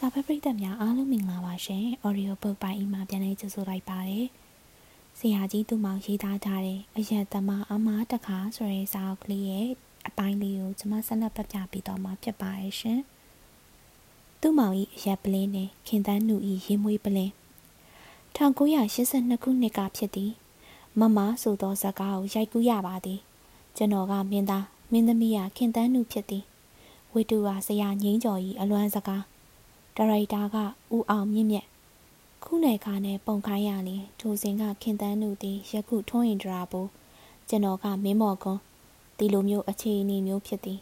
စာဖတ်ပရိသတ်များအားလုံးမင်္ဂလာပါရှင် Audio Book ပိုင်းမှာပြန်လည်ကြိုဆိုလိုက်ပါတယ်ဆရာကြီးသူမောင်ရေးသားထားတဲ့အယက်သမားအမားတခါဆိုတဲ့စာအုပ်ကလေးရဲ့အပိုင်းလေးကိုကျွန်မဆက်လက်ပတ်ပြပေးတော့မှာဖြစ်ပါရဲ့ရှင်သူမောင်ဤအယက်ပလင်းနဲ့ခင်တန်းနူဤရေမွေးပလင်း1982ခုနှစ်ကဖြစ်သည်မမဆိုသောဇကားကိုရိုက်ကူးရပါသည်ကျွန်တော်ကမင်းသားမင်းသမီးကခင်တန်းနူဖြစ်သည်ဝိတူဟာဆရာငိမ့်ကျော်ဤအလွမ်းစကား ဒါရိုက်တာကဦးအောင်မြင့်မြတ်ခုနယ်ခါနဲ့ပုံခိုင်းရလင်ထိုစဉ်ကခင်တန်းနုသည်ယခုထွန်းရင်ဒရာဘူးကျွန်တော်ကမင်းမော်ကွန်းဒီလိုမျိုးအခြေအနေမျိုးဖြစ်သည်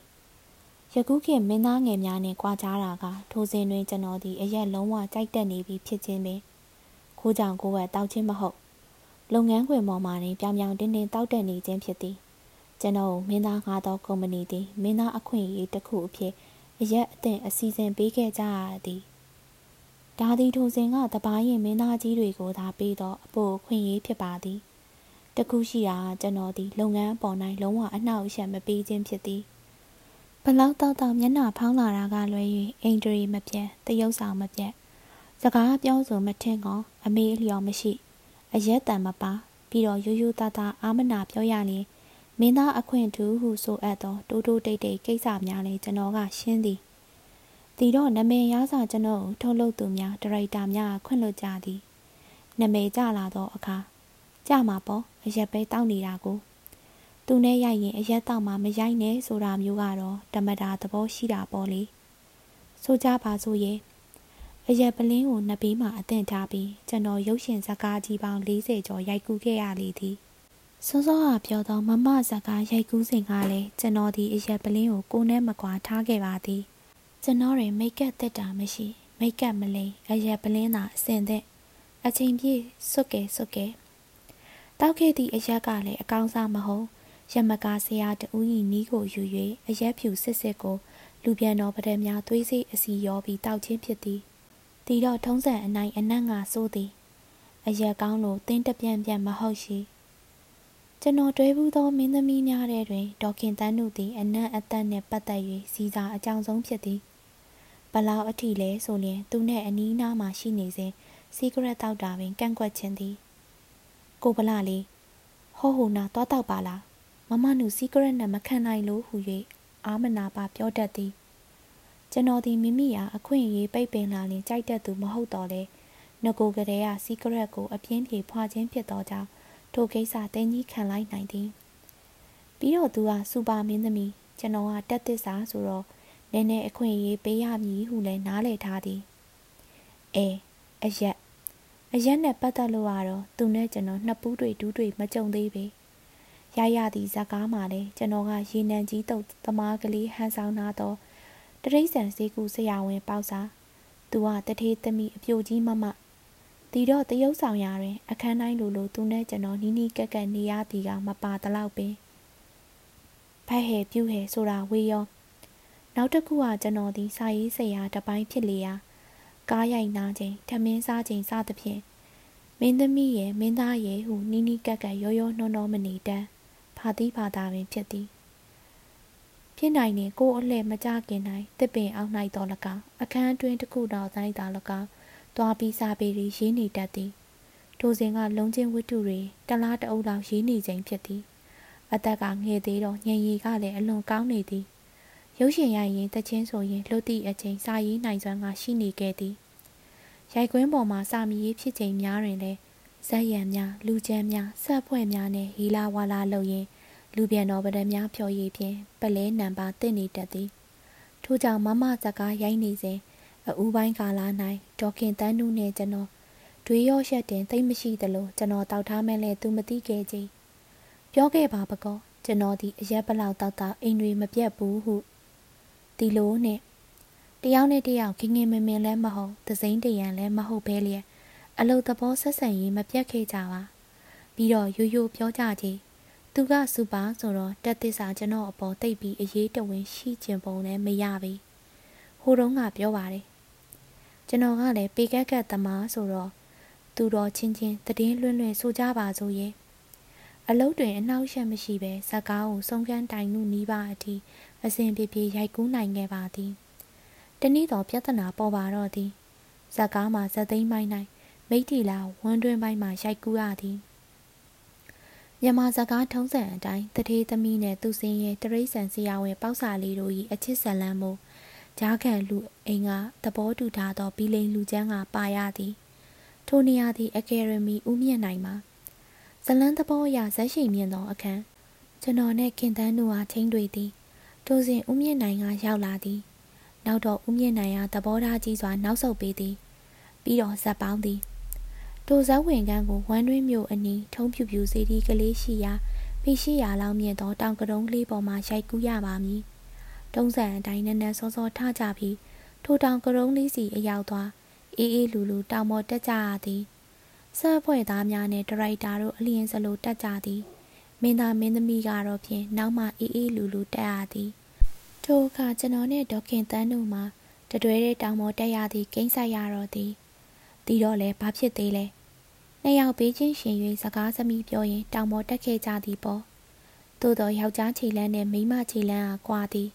ယခုခေတ်မင်းသားငယ်များနဲ့ကြွားကြတာကထိုစဉ်တွင်ကျွန်တော်သည်အရက်လုံးဝကြိုက်တက်နေပြီဖြစ်ခြင်းပင်ခိုးကြောင်ကိုဝက်တောက်ချင်းမဟုတ်လုပ်ငန်းခွင်ပေါ်မှာနေပြောင်ပြောင်တင်းတင်းတောက်တက်နေခြင်းဖြစ်သည်ကျွန်တော်မင်းသားငါသောကုမ္ပဏီသည်မင်းသားအခွင့်အရေးတစ်ခုအဖြစ် အရက်အသင့်အစီအစဉ်ပေးခဲ့ကြရသည်ဒါသည်ထိုစဉ်ကတပားရင်မင်းသားကြီးတွေကိုသာပေးသောအဖို့ခွင့်ရေးဖြစ်ပါသည်တခုရှိတာကျွန်တော်သည်လုပ်ငန်းပေါ်၌လုံးဝအနှောက်အယှက်မပေးခြင်းဖြစ်သည်ဘလောက်တော့တော့မျက်နှာဖောင်းလာတာကလွဲ၍အင်ဒရီမပြတ်တရုပ်ဆောင်မပြတ်စကားပြောဆိုမထင်ကောအမေးအလျော်မရှိ အရက်တန်မပါပြီးတော့ရိုးရိုးသားသားအာမနာပြောရရင် မင်းသားအခွင့်ထူးဟုဆိုအပ်သောတိုးတိုးတိတ်တိတ်ကိစ္စများလည်းကျွန်တော်ကရှင်းသည်ဒီတော့နမေရစာကျွန်တော်ကိုထုတ်လုပ်သူများဒရိုက်တာများခွင့်လွှတ်ကြသည်နမေကြလာသောအခါကြမှာပေါ့အရက်ပဲတောက်နေတာကိုသူနဲ့ရိုက်ရင်အရက်တောက်မှမရိုက်နဲ့ဆိုတာမျိုးကတော့တမတာသဘောရှိတာပေါ့လေဆိုကြပါစို့ရဲ့အရက်ပလင်းကိုနှစ်ပြီးမှအသင့်ထားပြီးကျွန်တော်ရုပ်ရှင်ဇာတ်ကားကြီးပေါင်း40ကျော်ရိုက်ကူးခဲ့ရလေသည် စောစောကပြောသောမမဇကားရိုက်ကူးစဉ်ကလည်းကျွန်တော်ဒီအရက်ပလင်းကိုကိုနဲ့မကွာထားခဲ့ပါသည်ကျွန်တော်တွေမိတ်ကပ်တက်တာမရှိမိတ်ကပ်မလိန်အရက်ပလင်းသာအစင်တဲ့အချိန်ပြည့်စွတ်ကဲစွတ်ကဲတောက်ခဲ့သည့်အရက်ကလည်းအကောင်းစားမဟုတ်ရမကားဆရာတူဤနီးကိုယူ၍အရက်ဖြူစစ်စစ်ကိုလူပြန်တော်ပဒံများသွေးစိအစီရောပြီးတောက်ချင်းဖြစ်သည်တီတော့ထုံးစံအနိုင်အနက်ငါစိုးသည်အရက်ကောင်းလို့တင်းတပြန့်ပြန့်မဟုတ်ရှိ ကျွန်တော်တွဲဘူးသောမင်းသမီးများထဲတွင်ဒေါခင်တန်းတို့သည်အနံ့အသက်နှင့်ပတ်သက်၍စီစာအကြောင်းဆုံးဖြစ်သည်ဘလောက်အထိလဲဆိုရင်သူနဲ့အနီးနားမှာရှိနေစဉ်စီဂရက်တောက်တာပင်ကန့်ကွက်ခြင်းသည်ကိုဗလာလေးဟောဟိုနာသွားတောက်ပါလားမမနုစီဂရက်နဲ့မခံနိုင်လို့ဟူ၍အာမနာပါပြောတတ်သည်ကျွန်တော်ဒီမိမိရာအခွင့်အရေးပိတ်ပင်လာရင်ကြိုက်တတ်သူမဟုတ်တော့လေငကိုကလေးကစီဂရက်ကိုအပြင်းပြေဖွာခြင်းဖြစ်သောကြောင့် ထိုကိစ္စတင်းကြီးခံလိုက်နိုင်သည်ပြီးတော့သူကစူပါမင်းသမီးကျွန်တော်ကတက်သစ္စာဆိုတော့နည်းနည်းအခွင့်အရေးပေးရမည်ဟုလည်းနားလည်ထားသည်အဲအရက်အရက်နဲ့ပတ်သက်လို့ကတော့သူနဲ့ကျွန်တော်နှစ်ပူးတွေဒူးတွေမကြုံသေးပေရရသည့်ဇက်ကားမှာလည်းကျွန်တော်ကရေနံကြီးတုပ်သမားကလေးဟန်ဆောင်လာတော့တရိษံစည်းကူဆရာဝန်ပေါက်စားသူကတထေးသမီးအပြိုကြီးမမ ဒီတော့တရုပ်ဆောင်ရတွင် အခန်းတိုင်းလိုလိုသူနဲ့ကျွန်တော်နီးနီးကက်ကက်နေရသည်ကမပါတလောက်ပင်ဖက်ဟဲပြူဟဲဆိုတာဝေးရောနောက်တစ်ခုကကျွန်တော်ဒီစာရေးဆရာတပိုင်းဖြစ်လေရာကားရိုက်နာခြင်းထမင်းစားခြင်းစသဖြင့်မင်းသမီးရဲ့မင်းသားရဲ့ဟုနီးနီးကက်ကက်ရောရောနှောနှောမနေတမ်းဖာတိဖာတာပင်ဖြစ်သည်ဖြစ်နိုင်နေကိုအလှဲ့မကြခင်နိုင်တစ်ပင်အောင်နိုင်တော်လကအခန်းအတွင်းတစ်ခုတော်တိုင်းသာလက သွားပြီးစာပေတွေရေးနေတတ်သည်ထိုစဉ်ကလုံးချင်းဝတ္ထုတွေတလားတအုပ်လောက်ရေးနေခြင်းဖြစ်သည်အသက်ကငယ်သေးတော့ညင်ရီကလည်းအလွန်ကောင်းနေသည်ရုပ်ရှင်ရိုက်ရင်တချင်းဆိုရင်လှုပ်သည့်အချိန်စာရေးနိုင်စွမ်းကရှိနေခဲ့သည်ရိုက်ကွင်းပေါ်မှာစာမီရေးဖြစ်ချိန်များတွင်လည်းဇက်ရံများလူချမ်းများဆက်ဖွဲ့များနဲ့ဟီလာဝါလာလုပ်ရင်လူပြန်တော်ပဒံများဖြော်ရည်ဖြင့်ပလဲနံပါတင့်နေတတ်သည်ထို့ကြောင့်မမဇကားရိုက်နေစဉ် အူပိုင်းကာလာ၌ဒေါခင်တန်းနုနှင့်ကျွန်တော်ဒွေရော့ရက်တင်သိမ့်မရှိသလိုကျွန်တော်တောက်ထားမဲ့လဲသူမသိခဲ့ကြပြောခဲ့ပါပကောကျွန်တော်ဒီအရက်ပလောက်တောက်တာအိမ်တွေမပြတ်ဘူးဟုဒီလိုနဲ့တယောက်နဲ့တယောက်ခင်ငင်မင်မင်လည်းမဟုတ်သစိမ့်တရံလည်းမဟုတ်ဘဲလျက်အလုသဘောဆက်ဆံရေးမပြတ်ခဲ့ကြပါပြီးတော့ရိုးရိုးပြောကြကြည်သူကစူပါဆိုတော့တက်သစ္စာကျွန်တော်အပေါ်တိတ်ပြီးအေးတဝင်းရှိကျင်ပုံနဲ့မရပြီဟိုတုန်းကပြောပါတယ် ကျွန်တော်ကလည်းပေကက်ကက်သမားဆိုတော့သူတော်ချင်းချင်းတည်င်းလွန်းလွန်းဆိုကြပါစို့ရဲ့အလုတ်တွင်အနှောက်ယှက်မရှိဘဲဇက်ကားကိုစုံကန်းတိုင်မှုနီးပါအထိအစဉ်ပြေပြေရိုက်ကူးနိုင်ခဲ့ပါသည်တနေ့တော့ပြဿနာပေါ်ပါတော့သည်ဇက်ကားမှာဇက်သိမ်းပိုင်း၌မိတ်တီလာဝန်းတွင်းပိုင်းမှာရိုက်ကူးရသည်မြန်မာစကားထုံးစံအတိုင်းတထေးသမီးနဲ့သူစင်းရဲ့တရိษံဆရာဝန်ပေါက်စာလေးတို့၏အချစ်ဆက်လန်းမှု ဂျားခံလူအိမ်ကသဘောတူထားသောဘီလိန်လူချမ်းကပါရသည်ထိုနေရာသည်အကယ်ဒမီဦးမြင့်နိုင်မှာဇလန်းသဘောအရဇက်ရှိမြင့်သောအခန်းကျွန်တော်နဲ့ခင်တန်းတို့ဟာချင်းတွေ့သည်ထိုစဉ်ဦးမြင့်နိုင်ကရောက်လာသည်နောက်တော့ဦးမြင့်နိုင်ကသဘောထားကြီးစွာနောက်ဆုတ်ပေးသည်ပြီးတော့ဇက်ပေါင်းသည်တိုဇက်ဝင်ကန်းကိုဝမ်းတွင်းမြို့အနီးထုံးဖြူဖြူစီဒီကလေးရှိရာပေရှိရာလောက်မြင့်သောတောင်ကတုံးကလေးပေါ်မှာရိုက်ကူးရပါမည် တုံးစံအတိုင်းနက်နက်စောစောထကြပြီးထိုတောင်ကတုံးလေးစီအရောက်သွားအေးအေးလူလူတောင်ပေါ်တက်ကြရသည်ဆပ်ဖွဲ့သားများနဲ့ဒရိုက်တာတို့အလျင်စလိုတက်ကြသည်မင်းသားမင်းသမီးကတော့ဖြင့်နောက်မှအေးအေးလူလူတက်ရသည်ထိုအခါကျွန်တော်နဲ့ဒေါခင်တန်းတို့မှတတွဲတဲ့တောင်ပေါ်တက်ရသည့်ကိန်းဆိုင်ရတော့သည်တီတော့လဲဘာဖြစ်သေးလဲနှစ်ယောက်ဘေးချင်းရှင်၍စကားသမီးပြောရင်တောင်ပေါ်တက်ခဲ့ကြသည်ပေါ့သို့သောယောက်ျားခြေလန်းနဲ့မိန်းမခြေလန်းအားကွာသည်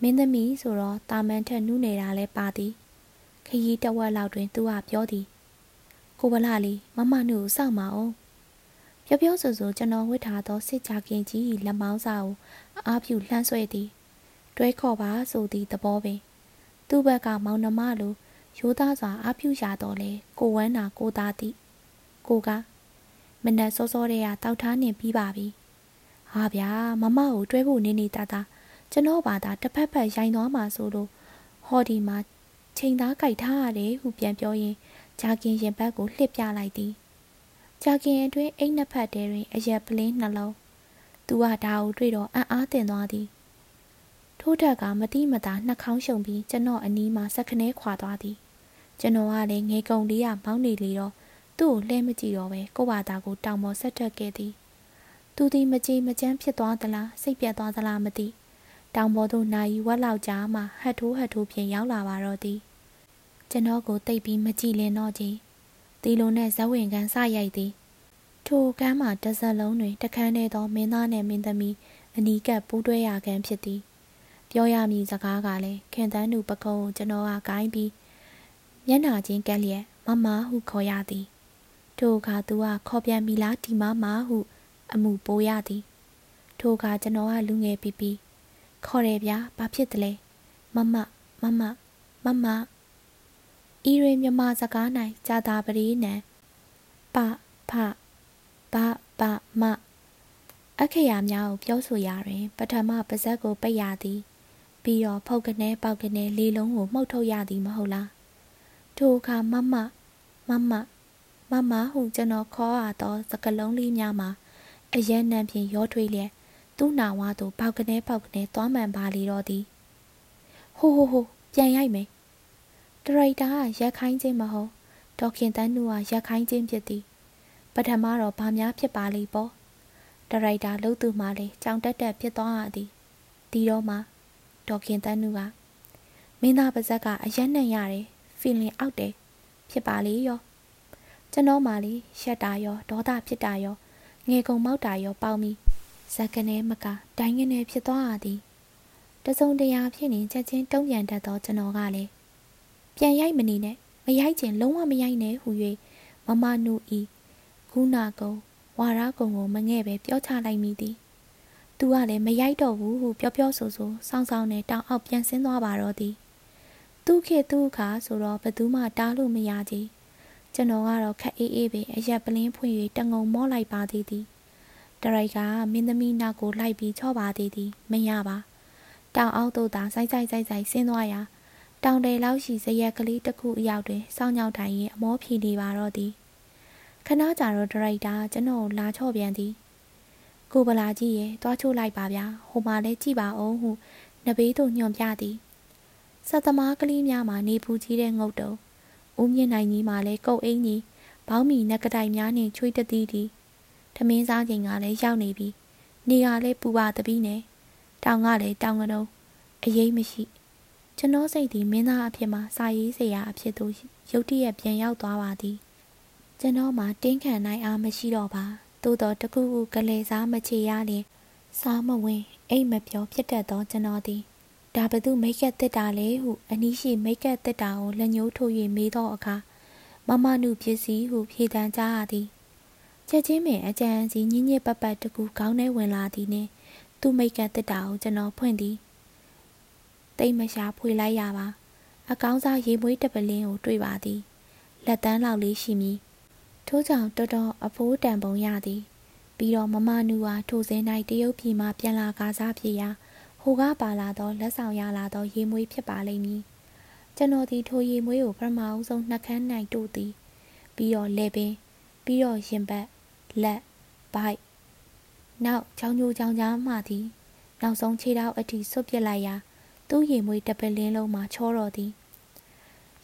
မင်းသမီးဆိုတော့တာမန်ထက်နုနေတာလဲပါသည်ခရီးတဝက်လောက်တွင်သူကပြောသည်ကိုဗလာလေးမမနုကိုစောင့်မအောင်ပြောပြောဆိုဆိုကျွန်တော်ဝတ်ထားသောစစ်ကြခင်ကြီးလက်မောင်းစာကိုအားဖြူလှမ်းဆွဲသည်တွဲခေါ်ပါဆိုသည့်သဘောပင်သူ့ဘက်ကမောင်နှမလိုရိုးသားစွာအားဖြူရတော့လေကိုဝမ်းနာကိုသားသည်ကိုကမနက်စောစောတည်းကတောက်ထားနေပြီးပါပြီဟာဗျာမမကိုတွဲဖို့နေနေတာတာ ကျွန်တော်ဘာသာတစ်ဖက်ဖက်ရိုင်းသွားမှဆိုလို့ဟော်ဒီမှာချိန်သားကြိုက်ထားရတယ်ဟုပြန်ပြောရင်ဂျာကင်ရင်ဘက်ကိုလှစ်ပြလိုက်သည်ဂျာကင်အတွင်းအိတ်နှစ်ဖက်တည်းတွင်အရက်ပလင်းနှလုံးသူကဒါကိုတွေ့တော့အံ့အားတင်သွားသည်ထိုးထက်ကမတိမတာနှာခေါင်းရှုံပြီးကျွန်တော်အနီးမှာစက်ခနဲခွာသွားသည်ကျွန်တော်ကလည်းငေကုံလေးကမောင်းနေလေတော့သူ့ကိုလှဲမကြည့်တော့ပဲကိုဘာသာကိုတောင်ပေါ်ဆက်ထက်ခဲ့သည်သူသည်မကြည်မကြမ်းဖြစ်သွားသလားစိတ်ပြတ်သွားသလားမသိ တောင်ပေါ်သို့နိုင်ဝက်လောက်ကြာမှဟတ်ထိုးဟတ်ထိုးဖြင့်ရောက်လာပါတော့သည်ကျွန်တော်ကိုတိတ်ပြီးမကြည့်လင်တော့ကြီးတီလိုနဲ့ဇဝင်ကန်စရိုက်သည်ထိုကမ်းမှာတစက်လုံးတွင်တခန်းထဲသောမင်းသားနဲ့မင်းသမီးအနီးကပ်ပူးတွဲရကန်ဖြစ်သည်ပြောရမည်စကားကလည်းခင်တန်းသူပကုံးကိုကျွန်တော်ကဂိုင်းပြီးမျက်နာချင်းကက်လျက်မမဟုခေါ်ရသည်ထိုအခါသူကခေါ်ပြန်ပြီလားဒီမမဟု အမှုပိုးရသည်ထိုအခါကျွန်တော်ကလူငယ်ပြီးပြီး ခေါ်တယ်ဗျာဘာဖြစ်တလဲမမမမမမဤရမြမစကား၌ကြာတာပရိနံပဖဘပမအခရာများကိုပြောဆိုရာတွင် ပထမပါဇက်ကိုပိတ်ရသည် ပြီးတော့ဖုတ်ကနေပေါက်ကနေလေးလုံးကိုမှုတ်ထုတ်ရသည်မဟုတ်လားထိုအခါမမမမမမဟုကျွန်တော်ခေါ်ရသောစကလုံးလေးများမှာအယက်နံဖြင့်ရောထွေးလျက် သူ့နာဝါသို့ပေါက်ကနေပေါက်ကနေသွားမှန်ပါလေတော့သည်ဟိုဟိုဟိုပြန်ရိုက်မယ်ဒရိုက်တာကရက်ခိုင်းခြင်းမဟုတ်ဒေါခင်တန်းနူကရက်ခိုင်းခြင်းဖြစ်သည်ပထမတော့ဘာများဖြစ်ပါလိမ့်ပေါ့ဒရိုက်တာလှုပ်သူမှလည်းကြောင်တက်တက်ဖြစ်သွားရသည်ဒီတော့မှဒေါခင်တန်းနူကမင်းသားပါဇက်ကအရက်နဲ့ရတယ်ဖီလင်အောက်တယ်ဖြစ်ပါလေရောကျွန်တော်မှလေရှက်တာရောဒေါသဖြစ်တာရောငေကုံမောက်တာရောပေါင်းပြီး ဇက်ကနေမကတိုင်းကနေဖြစ်သွားရသည်တစုံတရာဖြစ်နေချက်ချင်းတုံ့ပြန်တတ်သောကျွန်တော်ကလည်းပြန်ရိုက်မနေနဲ့မရိုက်ချင်လုံးဝမရိုက်နဲ့ဟူ၍မမနုဤခုနာကုံဝါရကုံကိုမငဲ့ပဲပြောချလိုက်မိသည်သူကလည်းမရိုက်တော့ဘူးဟုပြောပြောဆိုဆိုစောင်းစောင်းနဲ့တောင်အောက်ပြန်ဆင်းသွားပါတော့သည်သူခေသူခါဆိုတော့ဘသူမှတားလို့မရကြီးကျွန်တော်ကတော့ခက်အေးအေးပဲအရက်ပလင်းဖွင့်၍တငုံမော့လိုက်ပါသေးသည် ဒရိုက်ကမင်းသမီးနောက်ကိုလိုက်ပြီးချော့ပါသေးသည်မရပါတောင်အောက်သို့သာစိုက်စိုက်စိုက်စိုက်ဆင်းသွားရာတောင်တယ်လောက်ရှိဇရက်ကလေးတစ်ခုအရောက်တွင်စောင်းညောက်ထိုင်ရင်အမောဖြီနေပါတော့သည်ခဏကြာတော့ဒရိုက်တာကျွန်တော်လာချော့ပြန်သည်ကိုဗလာကြီးရဲ့တွားချိုးလိုက်ပါဗျာဟိုမှာလဲကြည့်ပါအောင်ဟုနဘေးသို့ညွန်ပြသည်စက်သမားကလေးများမှာနေပူကြီးတဲ့ငုတ်တုံဦးမြင့်နိုင်ကြီးမှာလဲကုတ်အင်းကြီးဘောင်းမီနက်ကတိုင်များနှင့်ချွေးတသီးသည် ထမင်းစားချိန်ကလည်းရောက်နေပြီနေကလည်းပူပါတပီးနဲ့တောင်ကလည်းတောင်ကတုံးအရေးမရှိကျွန်တော်စိတ်သည်မင်းသားအဖြစ်မှစာရေးစရာအဖြစ်သို့ရုတ်တရက်ပြန်ရောက်သွားပါသည်ကျွန်တော်မှတင်းခံနိုင်အားမရှိတော့ပါသို့တော့တခုခုကလေးစားမချေရလျင်စားမဝင်အိတ်မပြောဖြစ်တတ်သောကျွန်တော်သည်ဒါဘသူမိတ်ကက်တစ်တာလဲဟုအနီးရှိမိတ်ကက်တစ်တာကိုလက်ညှိုးထိုး၍မေးသောအခါမမနုပစ္စည်းဟုဖြေတမ်းကြရသည် ချက်ချင်းပင်အကြံစီညင်ညစ်ပတ်ပတ်တကူခေါင်းထဲဝင်လာသည်နှင့်သူ့မိတ်ကက်တစ်တာကိုကျွန်တော်ဖွင့်သည်တိတ်မရှာဖွေလိုက်ရပါအကောင်းစားရေမွေးတပလင်းကိုတွေ့ပါသည်လက်တန်းလောက်လေးရှိမည်ထို့ကြောင့်တော်တော်အဖိုးတန်ပုံရသည်ပြီးတော့မမနူဟာထိုစဉ်၌တရုတ်ပြည်မှပြန်လာကားစားဖြစ်ရာဟိုကပါလာသောလက်ဆောင်ရလာသောရေမွေးဖြစ်ပါလိမ့်မည်ကျွန်တော်ဒီထိုရေမွေးကိုပထမအဆုံးနှက်ခမ်းနိုင်တို့သည်ပြီးတော့လေပင်ပြီးတော့ရင်ဘတ် လက်ဘိုက်နောက်ချောင်းညိုချောင်းကြားမှသည် နောက်ဆုံးခြေထောက်အထိဆွတ်ပစ်လိုက်ရာသူ့ရေမွေးတပလင်းလုံးမှာချောတော်သည်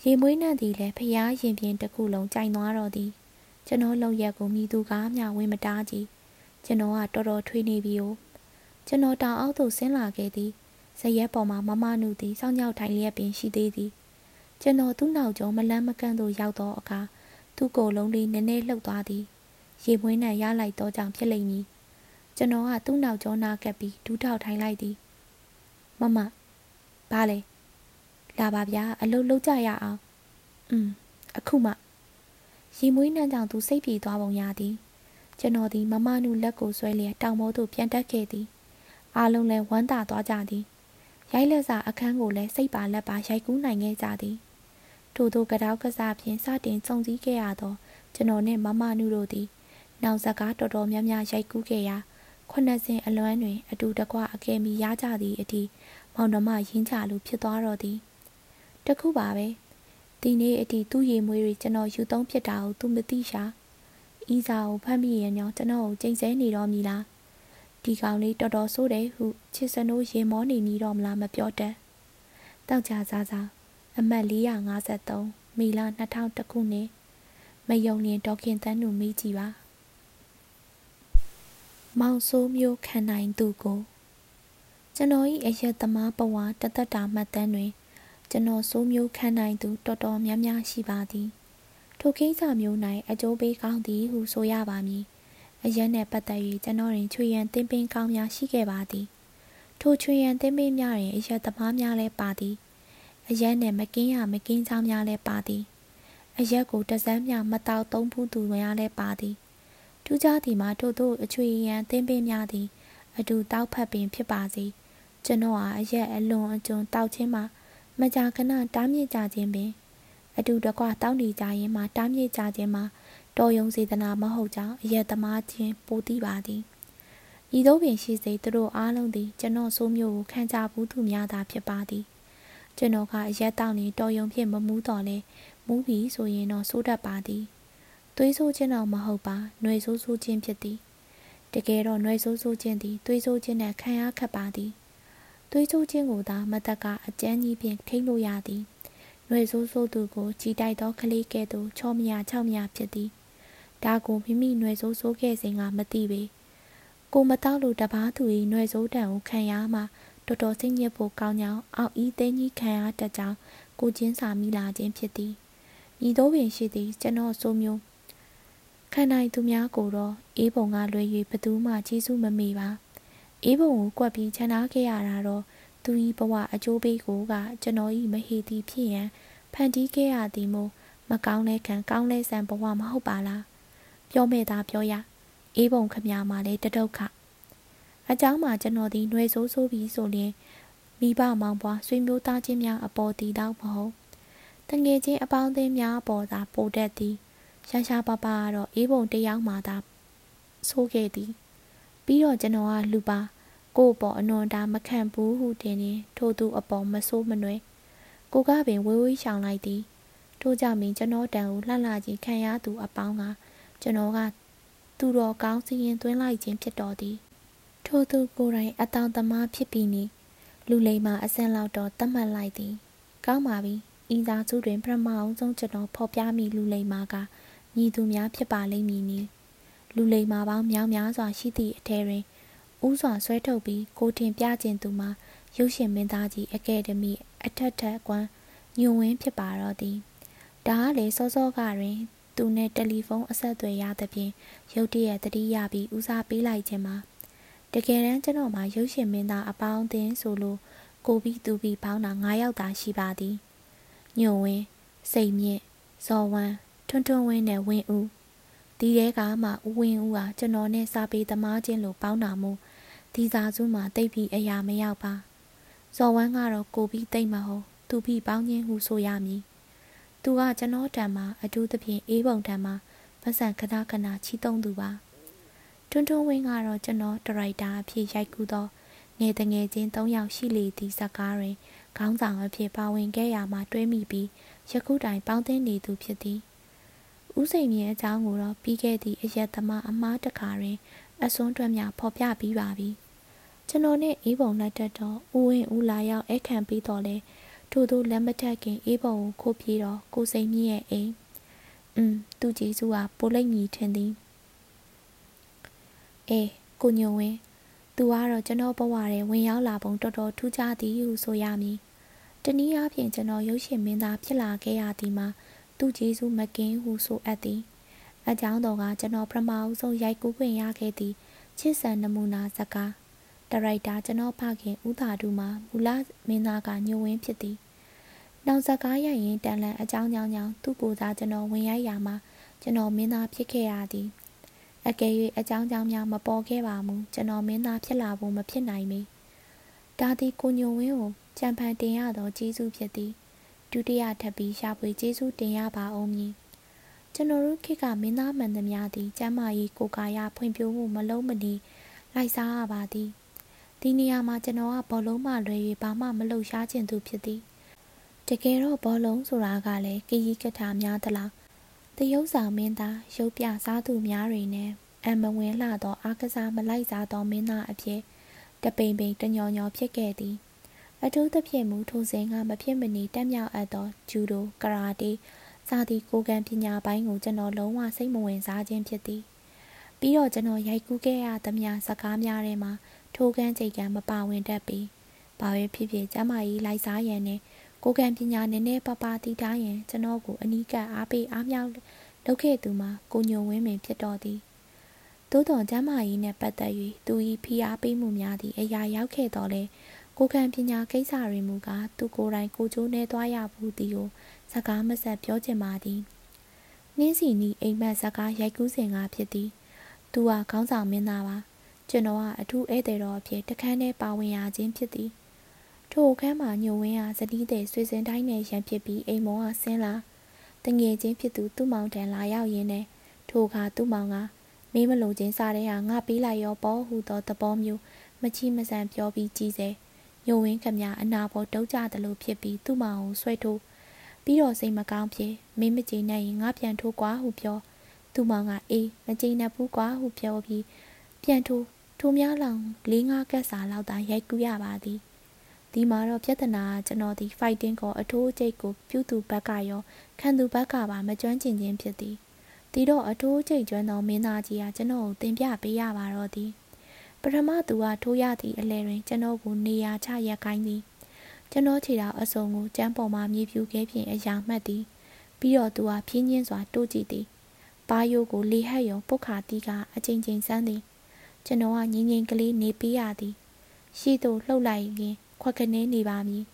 ရေမွေးနှံ့သည်လည်းဖျားရင်ပြင်တစ်ခုလုံးကြိုင်သွားတော်သည်ကျွန်တော်လုံရက်ကိုမိသူကားမျှဝင်မတားကြည့်ကျွန်တော်ကတော်တော်ထွေးနေပြီ哦ကျွန်တော်တောင်အောက်သို့ဆင်းလာခဲ့သည်ဇရက်ပေါ်မှာမမနုသည်စောင်းညောက်ထိုင်လျက်ပင်ရှိသေးသည်ကျွန်တော်သူ့နောက်ကျောမလန်းမကန့်သို့ရောက်သောအခါသူ့ကိုယ်လုံးလေးနည်းနည်းလှုပ်သွားသည် ရေမွေးနှံရလိုက်သောကြောင့်ဖြစ်လိမ့်မည်ကျွန်တော်ကသူ့နောက်ကျောနာကပ်ပြီးဒူးထောက်ထိုင်လိုက်သည်မမဘာလဲလာပါဗျာအလုတ်လုတ်ကြရအောင်อืมအခုမှရီမွေးနှံကြောင့်သူစိတ်ပြေသွားပုံရသည်ကျွန်တော်သည်မမနုလက်ကိုဆွဲလျက်တောင်ပေါ်သို့ပြန်တက်ခဲ့သည်အားလုံးလည်းဝမ်းသာသွားကြသည်ရိုက်လက်စာအခန်းကိုလည်းစိတ်ပါလက်ပါရိုက်ကူးနိုင်ခဲ့ကြသည်ထို့သောကတောက်ကစားဖြင့်စတင်စုံစည်းခဲ့ရသောကျွန်တော်နှင့်မမနုတို့သည် နောက်စကားတော်တော်များများရိုက်ကူးခဲ့ရာခုနှစ်စင်အလွမ်းတွင် အတူတကွအကယ်မီရကြသည့်အထိမောင်နှမရင်းချလူဖြစ်သွားတော့သည်တခုပါပဲဒီနေ့အထိသူ့ရေမွေးတွေကျွန်တော်ယူသုံးဖြစ်တာကိုသူမသိရှာဤစာကိုဖတ်မိရင်ညောကျွန်တော်ကိုကြိမ်ဆဲနေတော့မည်လားဒီကောင်လေးတော်တော်ဆိုးတယ်ဟုချစ်စနိုးရေမောနေမိတော့မလားမပြောတတ်တောက်ကြစားစားအမှတ်453မီလာ2000ခုနှစ်မယုံရင်ဒေါခင်တန်းတို့မိကြည့်ပါ မောင်ဆိုးမျိုးခံနိုင်သူကိုကျွန်တော်၏အယက်သမားဘဝတသက်တာမှတ်တမ်းတွင် ကျွန်တော်စိုးမျိုးခံနိုင်သူတော်တော်များများရှိပါသည်ထိုကိစ္စမျိုး၌အကျိုးပေးကောင်းသည်ဟုဆိုရပါမည်အရက်နှင့်ပတ်သက်၍ကျွန်တော်တွင်ချွေရန်တင်းပင်ကောင်းများရှိခဲ့ပါသည်ထိုချွေရန်တင်းပင်များတွင်အရက်သမားများလည်းပါသည်အရက်နှင့်မကင်းရမကင်းချောင်းများလည်းပါသည်အရက်ကိုတစမ်းများမတောက်သုံးဖူးသူများလည်းပါသည် ထူးခြားသည်မှာထို့သောအချွေရန်တင်းပင်များသည် အတူတောက်ဖက်ပင်ဖြစ်ပါစေကျွန်တော်အားအရက်အလွန်အကျွံတောက်ခြင်းမှာမကြာခဏတားမြစ်ကြခြင်းပင် အတူတကွတောင်းတကြရင်မှတားမြစ်ကြခြင်းမှာတော်ယုံစေတနာမဟုတ်ကြောင်းအရက်သမားချင်းပိုသိပါသည်ဤသို့ပင်ရှိစေသူတို့အားလုံးသည်ကျွန်တော်ဆိုးမျိုးကိုခံကြဘူးသူများသာဖြစ်ပါသည်ကျွန်တော်ကအရက်တောင်းနေတော်ယုံဖြင့်မမူးတော်လဲမူးပြီဆိုရင်တော့စိုးတတ်ပါသည် သွေးဆိုးခြင်းတော့မဟုတ်ပါ၊နှွေဆိုးဆိုးခြင်းဖြစ်သည်။တကယ်တော့နှွေဆိုးဆိုးခြင်းသည်သွေးဆိုးခြင်းနဲ့ခံရခက်ပါသည်။သွေးဆိုးခြင်းကိုသာမသက်ကအကျန်းကြီးဖြင့်ထိမ့်လို့ရသည်။နှွေဆိုးဆိုးသူကိုကြည်တိုက်သောကလေးကဲ့သို့ချောမရချောက်မရဖြစ်သည်။ဒါကိုမိမိနှွေဆိုးဆိုးခဲ့စဉ်ကမသိပေ။ကိုမတော့လို့တပားသူ၏နှွေဆိုးတံကိုခံရမှာော်တော်စိတ်ညစ်ဖို့ကောင်းကြောင်းအောက်ဤသိန်းကြီးခံရတတ်ကြောင်းကိုချင်းစာမိလာခြင်းဖြစ်သည်ဤသို့ပင်ရှိသည်ကျွန်တော်ဆိုမျိုး ခံနိုင်သူများကိုတော့အေးပုံကလွယ်၍ဘသူမှကြီးစုမမေပါ။အေးဘုံကိုကွက်ပြီးခြံထားခဲ့ရတာတော့သူဤဘဝအကျိုးပေးကိုကကျွန်တော်ဤမဟေတီဖြစ်ရန်ဖန်တီးခဲ့ရသည်မို့မကောင်းတဲ့ခံကောင်းတဲ့ဆန်ဘဝမဟုတ်ပါလားပြောမဲ့သားပြောရအေးဘုံခမရမှာလဲတဒုက္ခအเจ้าမှာကျွန်တော်ဒီຫນွေဆိုးဆိုးပြီးဆိုရင်မိဘမောင်ပွားဆွေမျိုးသားချင်းများအပေါ်တည်တော့မဟုတ်တငယ်ချင်းအပေါင်းအသင်းများအပေါ်သာပိုတတ်သည် ရှာရှာပါပါကတော့အေးဘုံတယောက်မှသာဆိုးခဲ့သည်ပြီးတော့ကျွန်တော်ကလူပါကို့ပေါ်အနွန်တာမခံဘူးဟုတင်နေထို့သူအပေါ်မဆိုးမနွယ်ကိုကပင်ဝေးဝေးရှောင်လိုက်သည်ထို့ကြောင့်မင်းကျွန်တော်တန်ကိုလှလှကြီးခံရသူအပေါင်းကကျွန်တော်ကသူတော်ကောင်းစီရင်သွင်းလိုက်ခြင်းဖြစ်တော်သည်ထို့သူကိုယ်တိုင်အတောင်သမားဖြစ်ပြီးနေလူလိမ္မာအစင်လောက်တော့တတ်မှတ်လိုက်သည်ကောင်းပါပြီဤသာစုတွင်ပထမအောင်ဆုံးကျွန်တော်ဖော်ပြမိလူလိမ္မာက ညီသူများဖြစ်ပါလိမ့်မည်နီလူလိမ္မာပေါင်းများများစွာရှိသည့်အထက်တွင်ဥစွာဆွဲထုတ်ပြီးကိုတင်ပြခြင်းသူမှာရုပ်ရှင်မင်းသားကြီးအကယ်ဒမီအထက်ထက်ကွမ်းညွန်ဝင်းဖြစ်ပါတော့သည်ဒါကလေစောစောကတွင် သူနဲ့တယ်လီဖုန်းအဆက်အသွယ်ရသဖြင့်ရုတ်တရက်တတိယပြီးဦးစားပေးလိုက်ခြင်းမှာတကယ်တမ်းကျွန်တော်မှာရုပ်ရှင်မင်းသားအပေါင်းအသင်းဆိုလို့ကိုပြီးသူပြီးပေါင်းတာ9ယောက်သာရှိပါသည်ညိုဝင်းစိတ်မြင့်ဇော်ဝမ်း ထွန်းထွန်းဝင်းနဲ့ဝင်းဦးဒီတဲကမှဦးဝင်းဦးဟာကျွန်တော်နဲ့စာပေသမားချင်းလိုပေါင်းတာမို့ဒီစာစုမှာတိတ်ပြီးအရာမရောက်ပါဇော်ဝမ်းကတော့ကိုပြီးတိတ်မဟုတ်သူပြီးပေါင်းခြင်းဟုဆိုရမည်သူကကျွန်တော်တံမှာအထူးသဖြင့်အေးပုံတံမှာပတ်စံခဏခဏချီတုံးသူပါထွန်းထွန်းဝင်းကတော့ကျွန်တော်ဒရိုက်တာအဖြစ်ရိုက်ကူးသောငယ်တငယ်ချင်း၃ယောက်ရှိလေသည့်ဇာတ်ကားတွင်ခေါင်းဆောင်အဖြစ်ပါဝင်ခဲ့ရမှာတွဲမိပြီးယခုတိုင်ပေါင်းသင်းနေသူဖြစ်သည် ဦးစိန်မြင့်အကြောင်းကိုတော့ပြီးခဲ့သည့်အရက်သမားအမားတခါတွင် အစွန်းတွက်များဖော်ပြပြီးပါပြီကျွန်တော်နဲ့အေးပုံလက်တက်တော့ဦးဝင်းဦးလာရောက်အခန့်ပြီးတော့လဲထို့သောလက်မထက်ခင်အေးပုံကိုခိုးပြေးတော့ကိုစိန်မြင့်ရဲ့အိမ်อืมသူ့ကြီးစုဟာပိုလိမ့်မီထင်သည်အေးကိုညုံဝင်းသူကတော့ကျွန်တော်ဘဝထဲဝင်ရောက်လာပုံတော်တော်ထူးခြားသည်ဟုဆိုရမည်တနည်းအားဖြင့်ကျွန်တော်ရုပ်ရှင်မင်းသားဖြစ်လာခဲ့ရသည်မှာ သူ့ဂျေစုမကင်းဟုဆိုအပ်သည်အကြောင်းတော်ကကျွန်တော်ပထမအဆုံးရိုက်ကူးခွင့်ရခဲ့သည့်ချစ်ဆန်နမူနာဇကားဒါရိုက်တာကျွန်တော်ဖခင်ဦးသာတူမှာမူလမင်းသားကညိုဝင်းဖြစ်သည်နောက်ဇကားရိုက်ရင်တန်လန်အကြောင်းကြောင့်ကြောင့်သူ့ကိုယ်စားကျွန်တော်ဝင်ရိုက်ရမှာကျွန်တော်မင်းသားဖြစ်ခဲ့ရသည်အကယ်၍အကြောင်းကြောင့်များမပေါ်ခဲ့ပါမူကျွန်တော်မင်းသားဖြစ်လာဖို့မဖြစ်နိုင်မီဒါသည်ကိုညိုဝင်းကိုကြံဖန်တင်ရသောကျေးဇူးဖြစ်သည် ဒုတိယထပ်ပြီးရှာဖွေကျေးဇူးတင်ရပါအောင်မည်ကျွန်တော်တို့ခေတ်ကမင်းသားမှန်သမျှသည်ကျမ်းမာရေးကိုကာယဖွံ့ဖြိုးမှုမလုံးမနေလိုက်စားရပါသည်ဒီနေရာမှာကျွန်တော်ကဘောလုံးမှလွယ်၍ဘာမှမလှုပ်ရှားခြင်းသူဖြစ်သည်တကယ်တော့ဘောလုံးဆိုတာကလည်းကီးကထာများသလားတရုပ်ဆောင်မင်းသားရုပ်ပြစားသူများတွေနဲ့အမဝင်လှသောအားကစားမလိုက်စားသောမင်းသားအဖြစ်တပိန်ပိန်တညော်ညော်ဖြစ်ခဲ့သည် အထူးသဖြင့်မူထိုစဉ်ကမဖြစ်မနေတက်မြောက်အပ်သောဂျူဒိုကရာတေစသည့်ကိုကံပညာပိုင်းကိုကျွန်တော်လုံးဝစိတ်မဝင်စားခြင်းဖြစ်သည်ပြီးတော့ကျွန်တော်ရိုက်ကူးခဲ့ရသမျှစကားများထဲမှာထိုကန်းချိန်ကမပါဝင်တတ်ပြီးဘာပဲဖြစ်ဖြစ်ကျမကြီးလိုက်စားရန်နဲ့ကိုကံပညာနည်းနည်းပါးပါးတည်ထားရင်ကျွန်တော်ကိုအနီးကပ်အားပေးအားမြောက်လုပ်ခဲ့သူမှာကိုညုံဝင်းပင်ဖြစ်တော်သည်သို့တော်ကျမ်းမာရေးနှင့်ပတ်သက်၍သူ၏ဖိအားပေးမှုများသည့်အရာရောက်ခဲ့တော်လဲ ကိုခံပညာကိစ္စတွေမူကားသူကိုယ်တိုင်ကိုကျိုးနေသွားရဘူးသည်ကိုစကားမဆက်ပြောချင်ပါသည်နှင်းစီနီအိမ်မက်စကားရိုက်ကူးစဉ်ကဖြစ်သည်သူဟာခေါင်းဆောင်မင်းသားပါကျွန်တော်ကအထူးဧည့်သည်တော်အဖြစ်တခန်းထဲပါဝင်ရခြင်းဖြစ်သည်ထိုအခန်းမှာညိုဝင်းဟာဇတိတဲ့ဆွေစဉ်တိုင်းနဲ့ရန်ဖြစ်ပြီးအိမ်မောကဆင်းလာတငယ်ချင်းဖြစ်သူသူ့မောင်တန်လာရောက်ရင်းနဲ့ထိုအခါသူ့မောင်ကမင်းမလို့ချင်းစားတဲ့ဟာငါပေးလိုက်ရောပေါ်ဟူသောသဘောမျိုးမချီမဆန်ပြောပြီးကြီးစေ ညိုဝင်းခမအနာပေါ်တုံးကြသလိုဖြစ်ပြီးသူ့မောင်ကိုဆွဲထိုးပြီးတော့စိတ်မကောင်းဖြစ်မင်းမကြည်နဲ့ရင်ငါပြန်ထိုးကွာဟုပြောသူ့မောင်ကအေးမကြည်နဲ့ဘူးကွာဟုပြောပြီးပြန်ထိုးထိုများလောင်၄၅ကက်စာလောက်သာရိုက်ကူးရပါသည်ဒီမှာတော့ပြဿနာကကျွန်တော်ဒီ fighting ကိုအထိုးအကျိတ်ကိုပြုသူဘက်ကရောခံသူဘက်ကပါမကျွမ်းကျင်ခြင်းဖြစ်သည်ဒီတော့အထိုးအကျိတ်ကျွမ်းသောမင်းသားကြီးကကျွန်တော်ကိုတင်ပြပေးရပါတော့သည် ပထမသူကထိုးရသည့်အလဲတွင်ကျွန်တော်ကိုနေရာချရက်ခိုင်းသည်ကျွန်တော်ခြေတော်အစုံကိုကျမ်းပေါ်မှမြေဖြူခဲဖြင့်အရာမှတ်သည်ပြီးတော့သူဟာဖြင်းချင်းစွာတိုးကြည့်သည်ပါယိုကိုလေဟတ်ယုံပုတ်ခါတီးကအချိန်ချင်းစမ်းသည်ကျွန်တော်ကငင်းငင်းကလေးနေပေးရသည်ရှိသို့လှုပ်လိုက်ရင်ခွက်ကနေနေပါမည်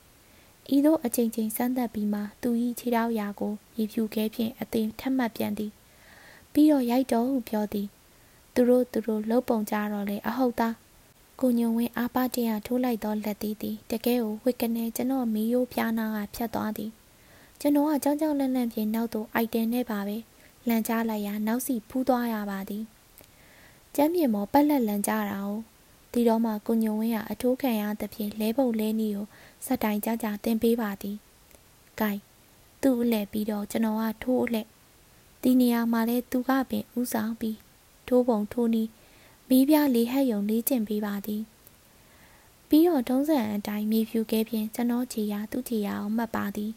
ဤသို့အချိန်ချင်းစမ်းသက်ပြီးမှသူ၏ခြေထောက်ရာကိုရေဖြူခဲဖြင့်အသိထက်မှတ်ပြန်သည်ပြီးတော့ရိုက်တော်ဟုပြောသည် သူတို့သူတို့လှုပ်ပုံကြတော့လေအဟုတ်သားကိုညုံဝင်းအားပါတရထိုးလိုက်သောလက်သေးသည်တကယ်ကိုဝစ်ကနေကျွန်တော်မီးရိုးပြားနာကဖြတ်သွားသည်ကျွန်တော်ကကြောင်ကြောင်လန့်လန့်ပြေနောက်သို့အိုက်တင်နေပါပဲလန်ချလိုက်ရာနောက်စီဖူးသွားရပါသည်ကျမ်းမြေမော်ပက်လက်လန်ကြတာ哦ဒီတော့မှကိုညုံဝင်းကအထိုးခံရသဖြင့်လဲပုံလဲနီကိုစက်တိုင်ကြကြတင်ပေးပါသည်ဂိုင်သူ့အလှည့်ပြီးတော့ကျွန်တော်ကထိုးအလှည့်ဒီနေရာမှာလဲသူကပင်ဥဆောင်ပြီး ထိုးပုံထိုးနီးမီးပြလေးဟက်ယုံလေးကျင်ပေးပါသည်ပြီးတော့တုံးစံအတိုင်းမြေဖြူခဲဖြင့်ကျွန်တော်ခြေရာသူ့ခြေရာအောင်မှတ်ပါသည်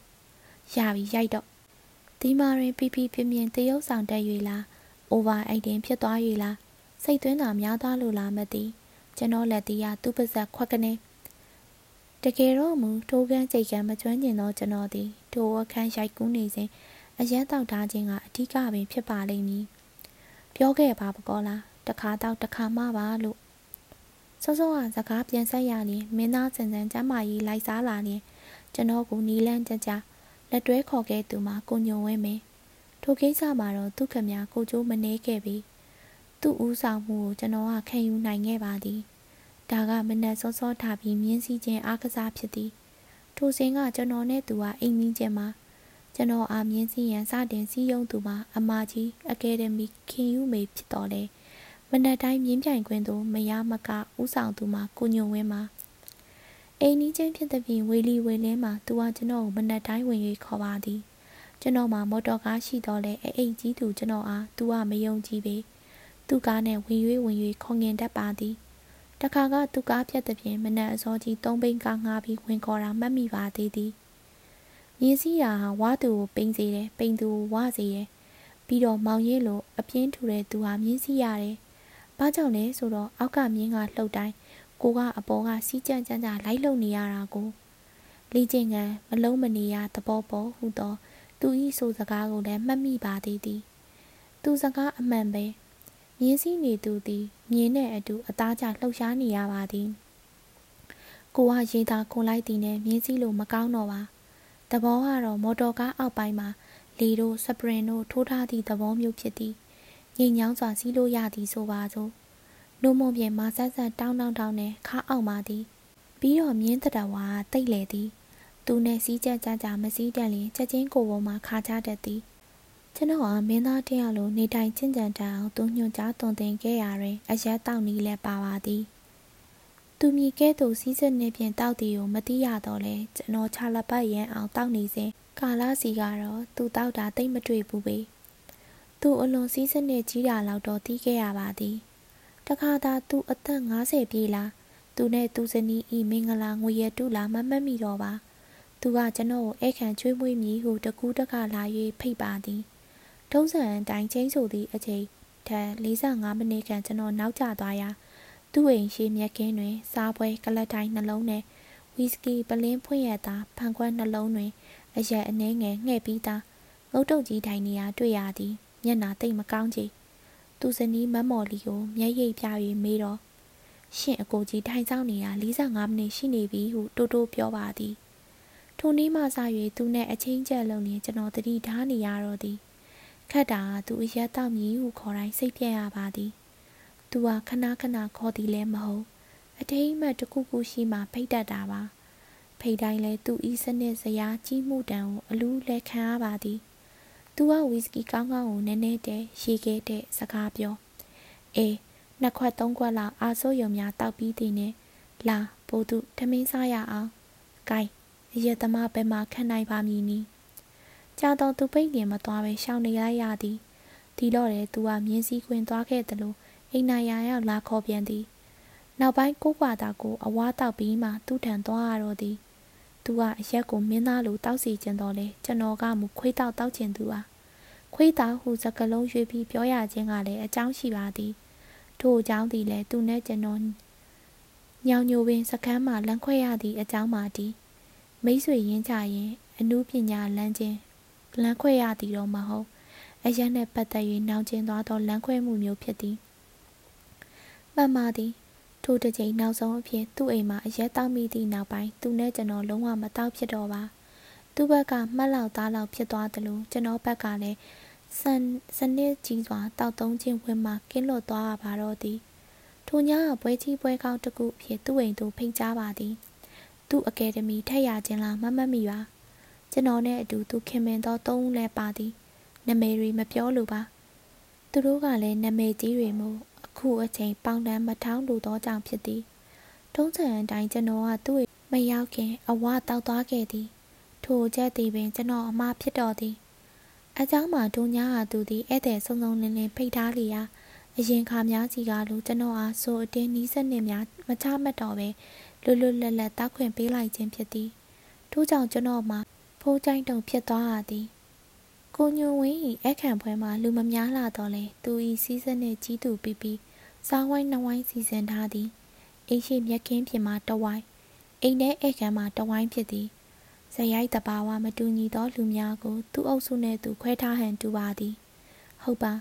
ရပြီရိုက်တော့ဒီမာရင်ပြပြပြင်းပြင်းတရုပ်ဆောင်တက်၍လားအိုဗာအိတ်တင်ဖြစ်သွား၍လားစိတ်သွင်းတာများသွားလို့လားမသိကျွန်တော်လက်တီးကသူ့ပါဇက်ခွက်ကနေတကယ်တော့မူထိုးကန်းစိတ်ကံမကျွမ်းကျင်သောကျွန်တော်သည်ထိုအခန်းရိုက်ကူးနေစဉ်အရန်တောက်ထားခြင်းကအဓိကပင်ဖြစ်ပါလိမ့်မည် ပြောခဲ့ပါပကောလားတခါတော့တခါမှပါလို့စောစောကစကားပြန်ဆက်ရရင်မင်းသားစံစံကျမ်းမာရေးလိုက်စားလာရင်ကျွန်တော်ကိုနီလန်းကြကြလက်တွဲခေါ်ခဲ့သူမှာကိုညုံဝင်းမင်းထိုကိစ္စမှာတော့သူခမညာကိုကျိုးမနှဲခဲ့ပြီသူ့ဦးဆောင်မှုကိုကျွန်တော်ကခံယူနိုင်ခဲ့ပါသည်ဒါကမနက်စောစောထားပြီးမြင်းစည်းခြင်းအားကစားဖြစ်သည်ထိုစဉ်ကကျွန်တော်နဲ့သူကအိမ်မင်းကျမှာ ကျွန်တော်အားမြင်းစည်းရန်စတင်စည်းရုံးသူမှာအမကြီးအကယ်ဒမီခင်ယူမေဖြစ်တော်လဲမနက်တိုင်းမြင်းပြိုင်ခွင်းသို့မရမကဥဆောင်သူမှာကိုညွန်ဝင်းမှာအိမ်နီးချင်းဖြစ်တဲ့ပြင်ဝေလီဝေလင်းမှာသူကကျွန်တော်ကိုမနက်တိုင်းဝင်၍ခေါ်ပါသည်ကျွန်တော်မှာမော်တော်ကားရှိတော့လဲအိမ်ကြီးသူကျွန်တော်အားသူကမယုံကြည်ပေသူကားနဲ့ဝင်၍ဝင်၍ခေါငင်တတ်ပါသည်တခါကသူကားပြတ်တဲ့ပြင်မနက်အစောကြီးသုံးဘိန်းကားငှားပြီးဝင်ခေါ်တာမှတ်မိပါသေးသည် မြင်းစည်းရာဝါသူကိုပိန်စေတယ်ပိန်သူကိုဝစေတယ်ပြီးတော့မောင်ရင်းလိုအပြင်းထူတဲ့သူဟာမြင်းစည်းရတယ်ဘာကြောင့်လဲဆိုတော့အောက်ကမြင်းကလှုပ်တိုင်းကိုကအပေါ်ကစီးကြံ့ကြံ့ကြလိုက်လုံနေရတာကိုလေ့ကျင့်ကံမလုံးမနေရသဘောပေါ်ဟူသောသူဤဆိုစကားကိုလည်းမှတ်မိပါသေးသည်သူစကားအမှန်ပဲမြင်းစည်းနေသူသည်မြင်းနဲ့အတူအသားကျလှုပ်ရှားနေရပါသည်ကိုကရေသာခွန်လိုက်သည်နဲ့မြင်းစည်းလိုမကောင်းတော့ပါ သဘောကတော့မော်တော်ကားအောက်ပိုင်းမှာလေတို့စပရင်တို့ထိုးထားသည့်သဘောမျိုးဖြစ်သည်ငိမ်ညောင်းစွာစီးလို့ရသည်ဆိုပါစို့နိုးမုံပြင်မာဆက်ဆက်တောင်းတောင်းတောင်းနဲ့ခါအောင်ပါသည်ပြီးတော့မြင်းတတဝါတိတ်လေသည်သူနဲ့စီးကြကြကြမစည်းတက်လျင်ချက်ချင်းကိုပေါ်မှာခါချတတ်သည်ကျွန်တော်ကမင်းသားတယောက်လိုနေတိုင်ချင်းကြံတအောင်သူညွှန်ကြားသွန်သင်ခဲ့ရတွင်အရက်တောက်နီးလဲပါပါသည် သူမြည်ကဲ့သို့စီးစက်နေပြင်တောက်တီကိုမသိရတော့လဲကျွန်တော်ခြာလက်ပတ်ရန်အောင်တောက်နေစဉ်ကာလာစီကတော့သူတောက်တာတိတ်မတွေ့ဘူးပဲသူအလွန်စီးစက်နေကြီးတာလောက်တော့တီးခဲ့ရပါသည်တခါသာသူအသက်50ပြည့်လားသူနဲ့သူဇနီးဤမင်္ဂလာငွေရတုလားမမှတ်မိတော့ပါသူကကျွန်တော်ကိုဧကန်ချွေးမွေးမည်ဟုတကူးတခါလာ၍ဖိတ်ပါသည်ထုံးစံအတိုင်းချင်းဆိုသည့်အချိန်ထက်45မိနစ်ခန့်ကျွန်တော်နောက်ကျသွားရာ သူ့အိမ်ရှိမြက်ခင်းတွင် စားပွဲကလတ်တိုင်းနှလုံးနဲ့ဝီစကီပလင်းဖွင့်ရတာဖန်ခွက်နှလုံးတွင် အရက်အနှဲငယ်ငှဲ့ပြီးသားငုတ်တုတ်ကြီးထိုင်နေရာတွေ့ရသည်မျက်နာတိတ်မကောင်းကြသူဇနီးမမော်လီကိုမျက်ရည်ပြ၍မေးတော့ရှင်အကိုကြီးထိုင်ဆောင်နေတာ45မိနစ်ရှိနေပြီဟုတိုးတိုးပြောပါသည်ထိုနေ့မှစ၍သူနဲ့အချင်းကျက်လုံးနေကျွန်တော်တတိထားနေရတော့သည်ခက်တာသူအရက်တောက်မြည်ဟုခေါ်တိုင်းစိတ်ပြက်ရပါသည် သူဟာခဏခဏခေါ်သည်လည်းမဟုတ်အထိမ်းမှတခုခုရှိမှဖိတ်တတ်တာပါဖိတ်တိုင်းလဲသူဤစနစ်စရာကြီးမှုတံကိုအလူးလဲခံရပါသည်သူကဝီစကီကောင်းကောင်းကိုနည်းနည်းတည်းရေခဲတဲ့စကားပြောအေးနှစ်ခွက်သုံးခွက်လောက်အာဆိုးရုံများတောက်ပြီးသည်နဲ့လာပို့သူထမင်းစားရအောင်ဂိုင်းအရက်သမားဘယ်မှာခံနိုင်ပါမည်နီကြာတော့သူပိတ်ခင်မသွားပဲရှောင်နေလိုက်ရသည်ဒီတော့လေသူကမြင်းစည်းခွင်သွားခဲ့တယ်လို့ အိမ်နာယာရောက်လာခေါ်ပြန်သည် နောက်ပိုင်းကိုကွာတာကိုအဝါတောက်ပြီးမှသူ့ထံသွားရတော့သည်သူကအရက်ကိုမင်းသားလိုတောက်စီကျင်တော့လေကျွန်တော်ကမူခွေးတောက်တောက်ကျင်သူပါခွေးတောက်ဟုစကလုံးရွေးပြီးပြောရခြင်းကလည်းအကြောင်းရှိပါသည်ထို့အကြောင်းသည်လည်းသူနဲ့ကျွန်တော်ညောင်ညိုပင်စကမ်းမှာလမ်းခွဲရသည့်အကြောင်းပါသည်မိတ်ဆွေရင်းချရင်အမှုပညာလမ်းချင်းလမ်းခွဲရသည်တော့မဟုတ်အရက်နှင့်ပတ်သက်၍နောင်ကျင်သွားသောလမ်းခွဲမှုမျိုးဖြစ်သည် မှန်ပါသည်ထိုတစ်ချိန်နောက်ဆုံးအဖြစ်သူ့အိမ်မှာအရက်တောက်မိသည့်နောက်ပိုင်းသူနဲ့ကျွန်တော်လုံးဝမတောက်ဖြစ်တော့ပါသူ့ဘက်ကမှတ်လောက်သားလောက်ဖြစ်သွားသလိုကျွန်တော်ဘက်ကလည်းစံစနစ်ကြီးစွာတောက်သုံးခြင်းဝင်မှကင်းလွတ်သွားရပါတော့သည်ထိုညကပွဲကြီးပွဲကောင်းတစ်ခုအဖြစ်သူ့အိမ်သို့ဖိတ်ကြားပါသည်သူ့အကယ်ဒမီထက်ရခြင်းလားမမတ်မိပါကျွန်တော်နဲ့အတူသူခင်မင်သောသုံးဦးလည်းပါသည်နမေရီမပြောလိုပါသူတို့ကလည်းနမေကြီးတွေမို့အ ခုအချိန်ပေါင်တန်းမထောင်းလိုသောကြောင့်ဖြစ်သည်ထုံးစံအတိုင်းကျွန်တော်ကသူ့မရောက်ခင်အဝတောက်သွားခဲ့သည်ထိုချက်သည်ပင်ကျွန်တော်အမဖြစ်တော်သည်အเจ้าမှာဒုညာဟာသူသည်ဧည့်သည်စုံစုံလင်းလင်းဖိတ်ထားလျာအရင်ခါများစီကလိုကျွန်တော်အားဆိုအတင်းနီးစနစ်များမချမတ်တော့ပဲလွတ်လွတ်လပ်လပ်တောက်ခွင့်ပေးလိုက်ခြင်းဖြစ်သည်ထို့ကြောင့်ကျွန်တော်မှာဖိုးကြိုင်းတုံဖြစ်သွားရသည်ကိုညွန်ဝင်း၏အခန့်ပွဲမှာလူမများလာတော့လေသူ၏စီးစနစ်ကြီးသူပြီးပြီး စားဝိုင်းနှဝိုင်းစီစဉ်ထားသည်အိမ်ရှိမြက်ခင်းပြင်မှာတဝိုင်းအိမ်ထဲအခန့်မှာတဝိုင်းဖြစ်သည်ဇရိုက်တဘာဝမတူညီသောလူများကို သူ့အုပ်စုနှင့်သူခွဲထားဟန်တူပါသည် ဟုတ်ပါ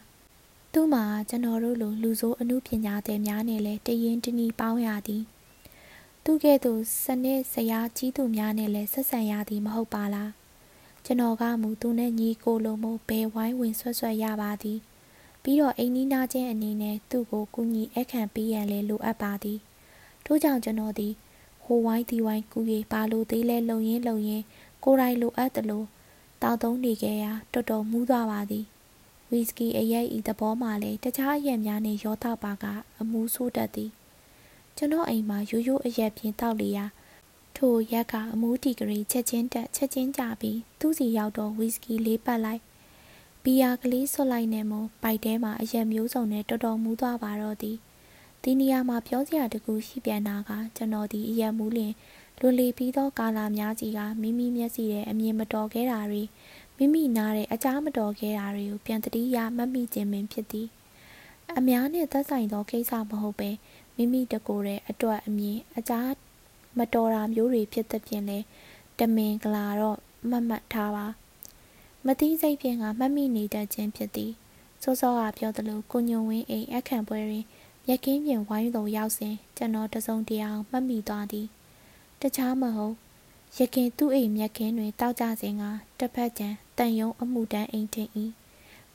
သူ့မှာကျွန်တော်တို့လိုလူဆိုးအမှုပညာသည်များနဲ့လည်းတရင်တနည်းပေါင်းရသည်သူကဲ့သို့စနစ်ဆရာကြီးသူများနဲ့လည်းဆက်ဆံရသည်မဟုတ်ပါလားကျွန်တော်ကမူသူနဲ့ညီကိုလိုမို့ဘယ်ဝိုင်းဝင်ဆွတ်ဆွတ်ရပါသည် ပြီးတော့အိမ်နီးနားချင်းအနေနဲ့သူ့ကိုကူညီအခန့်ပေးရန်လည်းလိုအပ်ပါသည်ထို့ကြောင့်ကျွန်တော်သည်ဟိုဝိုင်းဒီဝိုင်းကူ၍ပါလိုသေးလဲလုံရင်းလုံရင်းကိုယ်တိုင်လိုအပ်သလိုတောက်သုံးနေခဲ့ရာတော်တော်မူးသွားပါသည်ဝီစကီအရက်ဤသဘောမှလည်းတခြားအရက်များနှင့်ရောတောက်ပါကအမူးဆိုးတတ်သည်ကျွန်တော်အိမ်မှာရိုးရိုးအရက်ဖြင့်တောက်လျာထိုရက်ကအမူးတီဂရီချက်ချင်းတက်ချက်ချင်းကြပြီးသူ့စီရောက်တော့ဝီစကီလေးပတ်လိုက် ဘီယာကလေးဆွတ်လိုက်နေမို့ပိုက်ထဲမှာအရက်မျိုးစုံနဲ့တော်တော်မူးသွားပါတော့သည်ဒီနေရာမှာပြောစရာတကူရှိပြန်တာကကျွန်တော်ဒီအရက်မူးလင်လွန်လေပြီးသောကာလာများကြီးကမိမိမျက်စိရဲ့အမြင်မတော်ခဲ့တာတွေမိမိနားတဲ့အကြားမတော်ခဲ့တာတွေကိုပြန်တတိယမှတ်မိခြင်းပင်ဖြစ်သည်အများနဲ့သက်ဆိုင်သောကိစ္စမဟုတ်ပဲမိမိတကိုယ်ရဲ့အတွက်အမြင်အကြားမတော်တာမျိုးတွေဖြစ်တဲ့ပြင်လဲတမင်ကလာတော့မှတ်မှတ်ထားပါ မသိစိတ်ဖြင့်ကမှတ်မိနေတတ်ခြင်းဖြစ်သည်စောစောကပြောသလိုကိုညုံဝင်းအိမ်အခန့်ပွဲတွင်ရကင်းပြင်ဝိုင်းတော်ရောက်စဉ်ကျွန်တော်တစုံတရာမှတ်မိသွားသည်တခြားမဟုတ်ရခင်သူ့အိမ်မြက်ခင်းတွင်တောက်ကြစဉ်ကတစ်ဖက်ကျန်တန်ယုံအမှုတန်းအိမ်တင်၏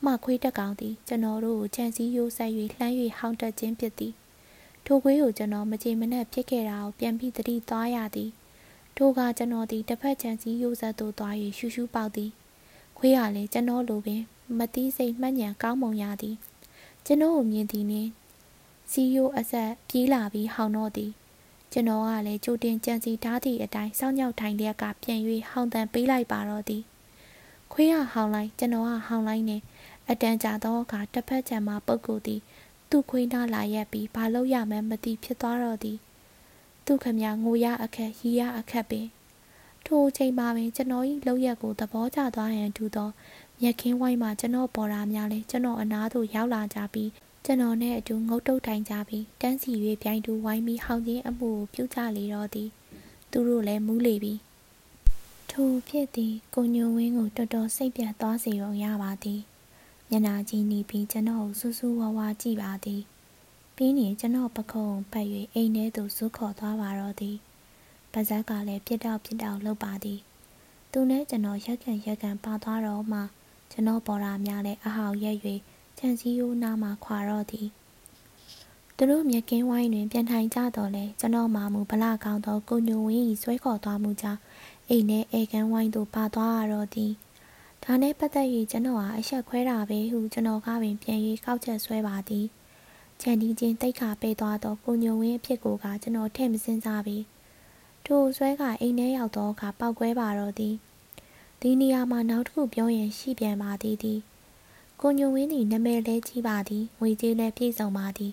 မှခွေးတက်ကောင်သည်ကျွန်တော်တို့ကိုချန်စည်းရိုးဆက်၍လှမ်း၍ဟောင်းတက်ခြင်းဖြစ်သည်ထိုခွေးကိုကျွန်တော်မကြေမနက်ဖြစ်ခဲ့တာကိုပြန်ပြီးသတိသွားရသည်ထိုကကျွန်တော်သည်တစ်ဖက်ချန်စည်းရိုးဆက်သို့သွား၍ရှူရှူပေါက်သည် ခွေးကလည်းကျွန်တော်လိုပင်မတိစိတ်မှတ်ညံကောင်းမွန်ရသည်ကျွန်တော်ကိုမြင်သည်နှင့်စီယိုအဆက်ပြေးလာပြီးဟောင်းတော့သည်ကျွန်တော်ကလည်းကြိုတင်ကြံစီထားသည့်အတိုင်းစောင့်ညောက်ထိုင်လျက်ကပြန်၍ဟောင်းတန်ပေးလိုက်ပါတော့သည်ခွေးကဟောင်းလိုက်ကျွန်တော်ကဟောင်းလိုက်နေအတန်ကြာသောအခါတစ်ဖက်ခြမ်းမှာပုတ်ကိုသည်သူ့ခွေးသားလာရက်ပြီးဘာလို့ရမှန်းမသိဖြစ်သွားတော့သည်သူခမငိုရအခက်ရီရအခက်ပင် ထိုအချိန်မှာပင်ကျွန်တော်၏လောက်ရက်ကိုသဘောကျသွားရန်တူသောမြက်ခင်းဝိုင်းမှာကျွန်တော်ပေါ်တာများလဲကျွန်တော်အနားသို့ရောက်လာကြပြီးကျွန်တော်နဲ့အတူငုတ်တုတ်ထိုင်ကြပြီးတန်းစီ၍ပြိုင်တူဝိုင်းပြီးဟောင်းချင်းအမှုကိုပြုကြလေတော့သည်သူတို့လည်းမူးလေပြီထိုဖြစ်သည်ကိုညိုဝင်းကိုတော်တော်စိတ်ပြတ်သွားစေရုံရပါသည်မျက်နာကြီးနီးပြီးကျွန်တော်ကိုစူးစူးဝါးဝါကြည့်ပါသည်ပြီးရင်ကျွန်တော်ပခုံးပတ်၍အိမ်ထဲသို့ဇုခေါ်သွားပါတော့သည် ပါဇက်ကလည်းပြစ်တောက်ပြစ်တောက်လှုပ်ပါသည်သူနဲ့ကျွန်တော်ရက်ကန်ရက်ကန်ပါသွားတော့မှကျွန်တော်ပေါ်တာများလည်းအဟောင်ရက်၍ခြံစည်းရိုးနားမှခွာတော့သည်သူတို့မြက်ကင်းဝိုင်းတွင်ပြန်ထိုင်ကြတော့လဲကျွန်တော်မှမူဗလာကောင်းသောကိုညိုဝင်း၏ဆွဲခေါ်သွားမှုကြောင့်အိမ်ထဲအေကန်ဝိုင်းသို့ပါသွားရတော့သည်ဒါနဲ့ပတ်သက်၍ကျွန်တော်ဟာအဆက်ခွဲတာပဲဟုကျွန်တော်ကပင်ပြန်၍ကောက်ချက်ဆွဲပါသည်ချန်ဒီချင်းတိတ်ခါပေးသွားသောကိုညိုဝင်းအဖြစ်ကိုကကျွန်တော်ထည့်မစင်းစားပြီ ထိုဆွဲကအိမ်ထဲရောက်တော့ကပောက်ကွဲပါတော့သည်ဒီနေရာမှာနောက်တစ်ခုပြောရင်ရှိပြန်ပါသည်သည်ကိုညိုဝင်းသည်နာမည်လဲကြီးပါသည်ငွေကြေးလည်းပြည့်စုံပါသည်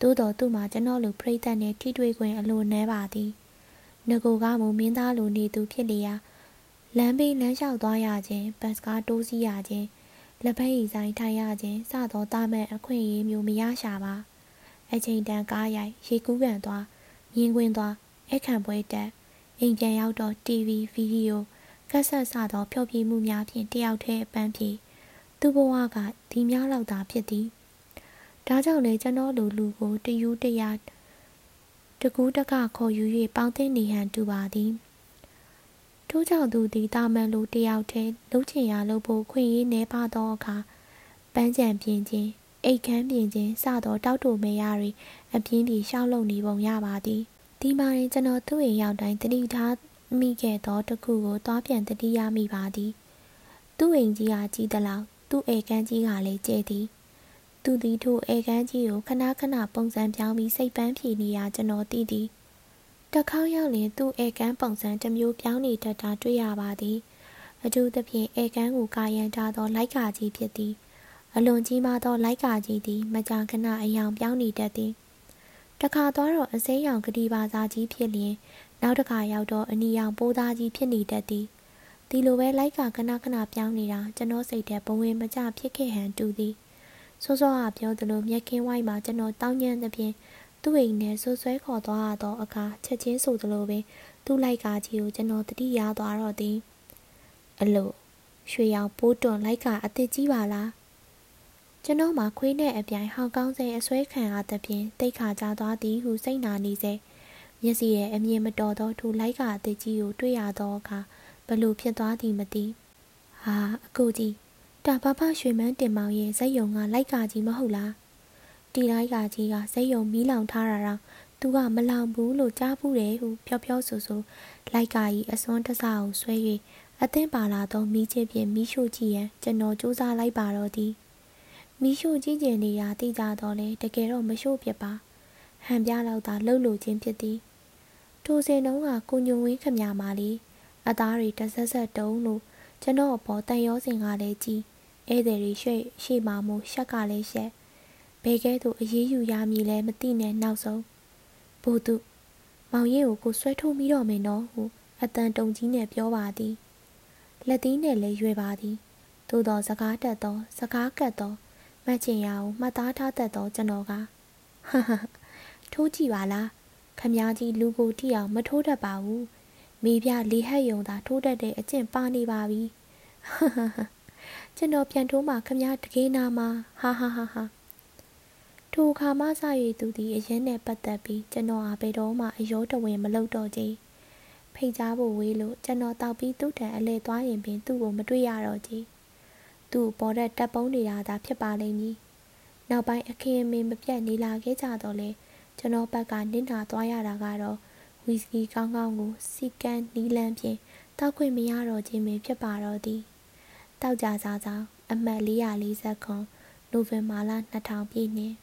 သို့တော်သူ့မှာကျွန်တော်လိုပြိတ္တနဲ့ထိတွေ့ခွင့်အလိုနှဲပါသည်ငကိုကမူမင်းသားလိုနေသူဖြစ်လျာလမ်းဘေးလမ်းလျှောက်သွားရခြင်းဘတ်စကားတိုးစီးရခြင်းလက်ဖက်ရည်ဆိုင်ထိုင်ရခြင်းစသောတာမန်အခွင့်အရေးမျိုးမရရှာပါအချိန်တန်ကားရိုက်ရေကူးကန်သွားမြင်းကွင်းသွား အခန့်ပွဲတက်အိမ်ပြန်ရောက်တော့ TV ဗီဒီယိုကက်ဆက်စသောဖျော်ဖြေမှုများဖြင့်တယောက်တည်းအပန်းဖြေသူ့ဘဝကဒီများလောက်သာဖြစ်သည်ဒါကြောင့်လေကျွန်တော်လူလူကိုတယူးတရာတကူးတကခေါ်ယူ၍ပေါင်းသိနေဟန်တူပါသည်ထို့ကြောင့်သူသည်တာမန်လူတယောက်တည်းလှုပ်ချင်ရလို့ဖို့ခွင့်ရနေပါသောအခါပန်းကြံပြင်းခြင်းအိတ်ခမ်းပြင်းခြင်းစသောတောက်တူမေရတွေအပြင်းပြေရှောက်လုံနေပုံရပါသည် ဒီမှာရင်ကျွန်တော်သူ့အိမ်ရောက်တိုင်းတတိထားမိခဲ့သောတခုကိုသွားပြန်တတိရမိပါသည်သူ့အိမ်ကြီးဟာကြီးသလောက်သူ့ဧကန်းကြီးကလည်းကျဲသည်သူသည်ထိုဧကန်းကြီးကိုခဏခဏပုံစံပြောင်းပြီးစိတ်ပန်းဖြေနေရကျွန်တော်သိသည်တခေါက်ရောက်ရင်သူ့ဧကန်းပုံစံတစ်မျိုးပြောင်းနေတတ်တာတွေ့ရပါသည်အထူးသဖြင့်ဧကန်းကိုကာယံထားသောလိုက်ကာကြီးဖြစ်သည်အလွန်ကြီးမားသောလိုက်ကာကြီးသည် မကြာခဏအယောင်ပြောင်းနေတတ်သည် တခါသွားတော့အစိမ်းရောင်ကတိပါစာကြီးဖြစ်လျင်နောက်တစ်ခါရောက်တော့အနီရောင်ပိုးသားကြီးဖြစ်နေတတ်သည်ဒီလိုပဲလိုက်ကခဏခဏပြောင်းနေတာကျွန်တော်စိတ်ထဲဘဝင်မကျဖြစ်ခဲ့ဟန်တူသည်စောစောကပြောသလိုမျက်ခင်းဝိုင်းမှာကျွန်တော်တောင်းညံ့သဖြင့်သူ့အိမ်နဲ့ဆွဆွဲခေါ်သွားသောအခါချက်ချင်းဆိုသလိုပင်သူ့လိုက်ကားကြီးကိုကျွန်တော်တတိရသွားတော့သည်အလို့ရွှေရောင်ပိုးတွန်လိုက်ကာအစ်စ်ကြီးပါလား ကျွန်တော်မှာခွေးနဲ့အပြိုင်ဟောင်ကောင်ဆဲအစွဲခံအားသဖြင့်တိတ်ခါကြသွားသည်ဟုစိတ်နာနေစေမျက်စီရဲ့အမြင်မတော်သောထိုလိုက်ကအသေးကြီးကိုတွေ့ရသောအခါဘလို့ဖြစ်သွားသည်မသိဟာအကိုကြီးတာဖဖရွှေမန်းတင်မောင်ရဲ့ဇက်ယုံကလိုက်ကကြီးမဟုတ်လားတီလိုက်ကကြီးကဇက်ယုံမီးလောင်ထားတာတော့သူကမလောင်ဘူးလို့ကြားဘူးတယ်ဟုပြောပြောဆိုဆိုလိုက်ကကြီးအစွန်းတစားကိုဆွဲ၍အသင်းပါလာသောမိချစ်ဖြင့်မိရှို့ကြည့်ရန်ကျွန်တော်စူးစမ်းလိုက်ပါတော့သည် မိရှို့ကြည့်ကျင်နေတာသိကြတော့လေတကယ်တော့မရှို့ဖြစ်ပါဟန်ပြလောက်သာလှုပ်လို့ချင်းဖြစ်သည်ထိုစဉ်တုန်းကကိုညုံဝင်းခမမာလီအသားတွေတဆက်ဆက်တုံးလို့ကျွန်တော်အပေါ်တန်ရောစင်ကလည်းကြီးဧည့်သည်တွေရွှေ့ရှေ့မှာမို့ရှက်ကလည်းရှက်ဘဲကဲသို့အေးအေးယူရမည်လဲမသိနဲ့နောက်ဆုံးဘို့သူမောင်ရဲကိုကိုဆွဲထုတ်ပြီးတော့မယ်နော်ဟုအတန်တုံကြီးနဲ့ပြောပါသည်လက်သီးနဲ့လည်းရွယ်ပါသည်သို့တော်စကားတက်သောစကားကတ်သော မတ်ချင်ရအောင်မှတ်သားထားတတ်သောကျွန်တော်ကဟဟထိုးကြည့်ပါလားခမားကြီးလူကိုတိအောင်မထိုးတတ်ပါဘူးမိပြလေဟက်ယုံသာထိုးတတ်တဲ့အကျင့်ပါနေပါပြီကျွန်တော်ပြန်ထိုးမှခမားတကယ်နာမှာဟာဟာဟာဟာထိုအခါမှစ၍သူသည်အရင်နဲ့ပတ်သက်ပြီးကျွန်တော်အားဘယ်တော့မှအယောတဝင်မလုပ်တော့ကြဖိတ်ကြားဖို့ဝေးလို့ကျွန်တော်တောက်ပြီးသူ့ထံအလဲသွားရင်ပင်သူ့ကိုမတွေ့ရတော့ကြ သူ့ပေါ်တဲ့တပ်ပုံးနေတာသာဖြစ်ပါလိမ့်မည်နောက်ပိုင်းအခင်းအမင်းမပြတ်နေလာခဲ့ကြတော့လေကျွန်တော်ဘက်ကနင့်နာသွားရတာကတော့ဝီစကီကောင်းကောင်းကိုစီကန်နီလန်းဖြင့်တောက်ခွင့်မရတော့ခြင်းပင်ဖြစ်ပါတော့သည်တောက်ကြစားစားအမှတ်440ခွန်နိုဝင်ဘာလ2000ပြည့်နှစ်